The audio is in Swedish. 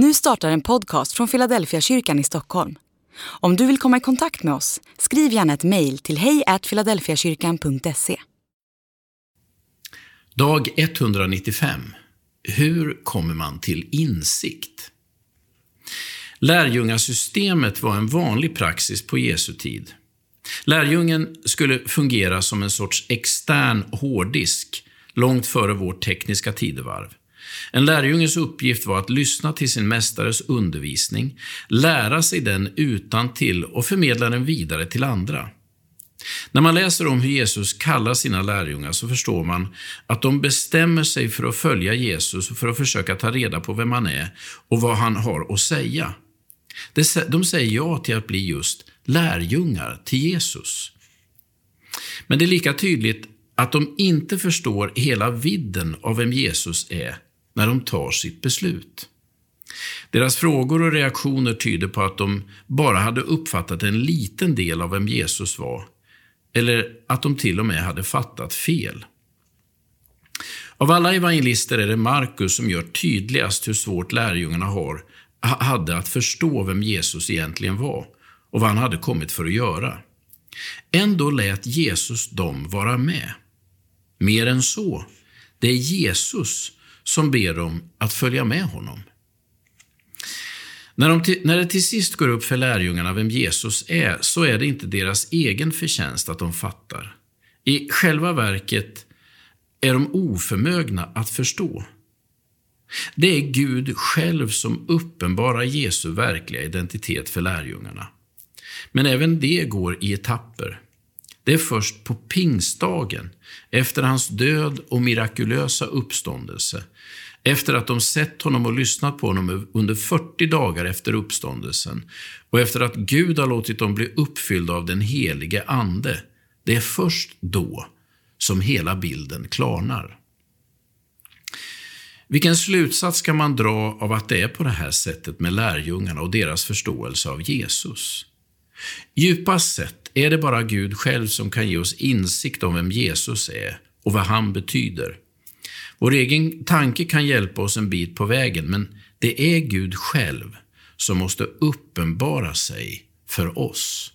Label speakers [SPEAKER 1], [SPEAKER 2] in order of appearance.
[SPEAKER 1] Nu startar en podcast från Philadelphia kyrkan i Stockholm. Om du vill komma i kontakt med oss, skriv gärna ett mejl till hejfiladelfiakyrkan.se.
[SPEAKER 2] Dag 195. Hur kommer man till insikt? Lärjungasystemet var en vanlig praxis på Jesu tid. Lärjungen skulle fungera som en sorts extern hårddisk långt före vårt tekniska tidevarv. En lärjunges uppgift var att lyssna till sin mästares undervisning, lära sig den utan till och förmedla den vidare till andra. När man läser om hur Jesus kallar sina lärjungar så förstår man att de bestämmer sig för att följa Jesus och för att försöka ta reda på vem han är och vad han har att säga. De säger ja till att bli just lärjungar till Jesus. Men det är lika tydligt att de inte förstår hela vidden av vem Jesus är när de tar sitt beslut. Deras frågor och reaktioner tyder på att de bara hade uppfattat en liten del av vem Jesus var, eller att de till och med hade fattat fel. Av alla evangelister är det Markus som gör tydligast hur svårt lärjungarna har, hade att förstå vem Jesus egentligen var och vad han hade kommit för att göra. Ändå lät Jesus dem vara med. Mer än så, det är Jesus som ber dem att följa med honom. När, de till, när det till sist går upp för lärjungarna vem Jesus är, så är det inte deras egen förtjänst att de fattar. I själva verket är de oförmögna att förstå. Det är Gud själv som uppenbarar Jesu verkliga identitet för lärjungarna. Men även det går i etapper. Det är först på pingstdagen, efter hans död och mirakulösa uppståndelse, efter att de sett honom och lyssnat på honom under 40 dagar efter uppståndelsen och efter att Gud har låtit dem bli uppfyllda av den helige Ande, det är först då som hela bilden klarnar. Vilken slutsats kan man dra av att det är på det här sättet med lärjungarna och deras förståelse av Jesus? Djupast sett är det bara Gud själv som kan ge oss insikt om vem Jesus är och vad han betyder. Vår egen tanke kan hjälpa oss en bit på vägen, men det är Gud själv som måste uppenbara sig för oss.